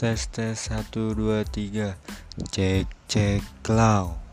tes tes satu dua tiga. Cek cek cloud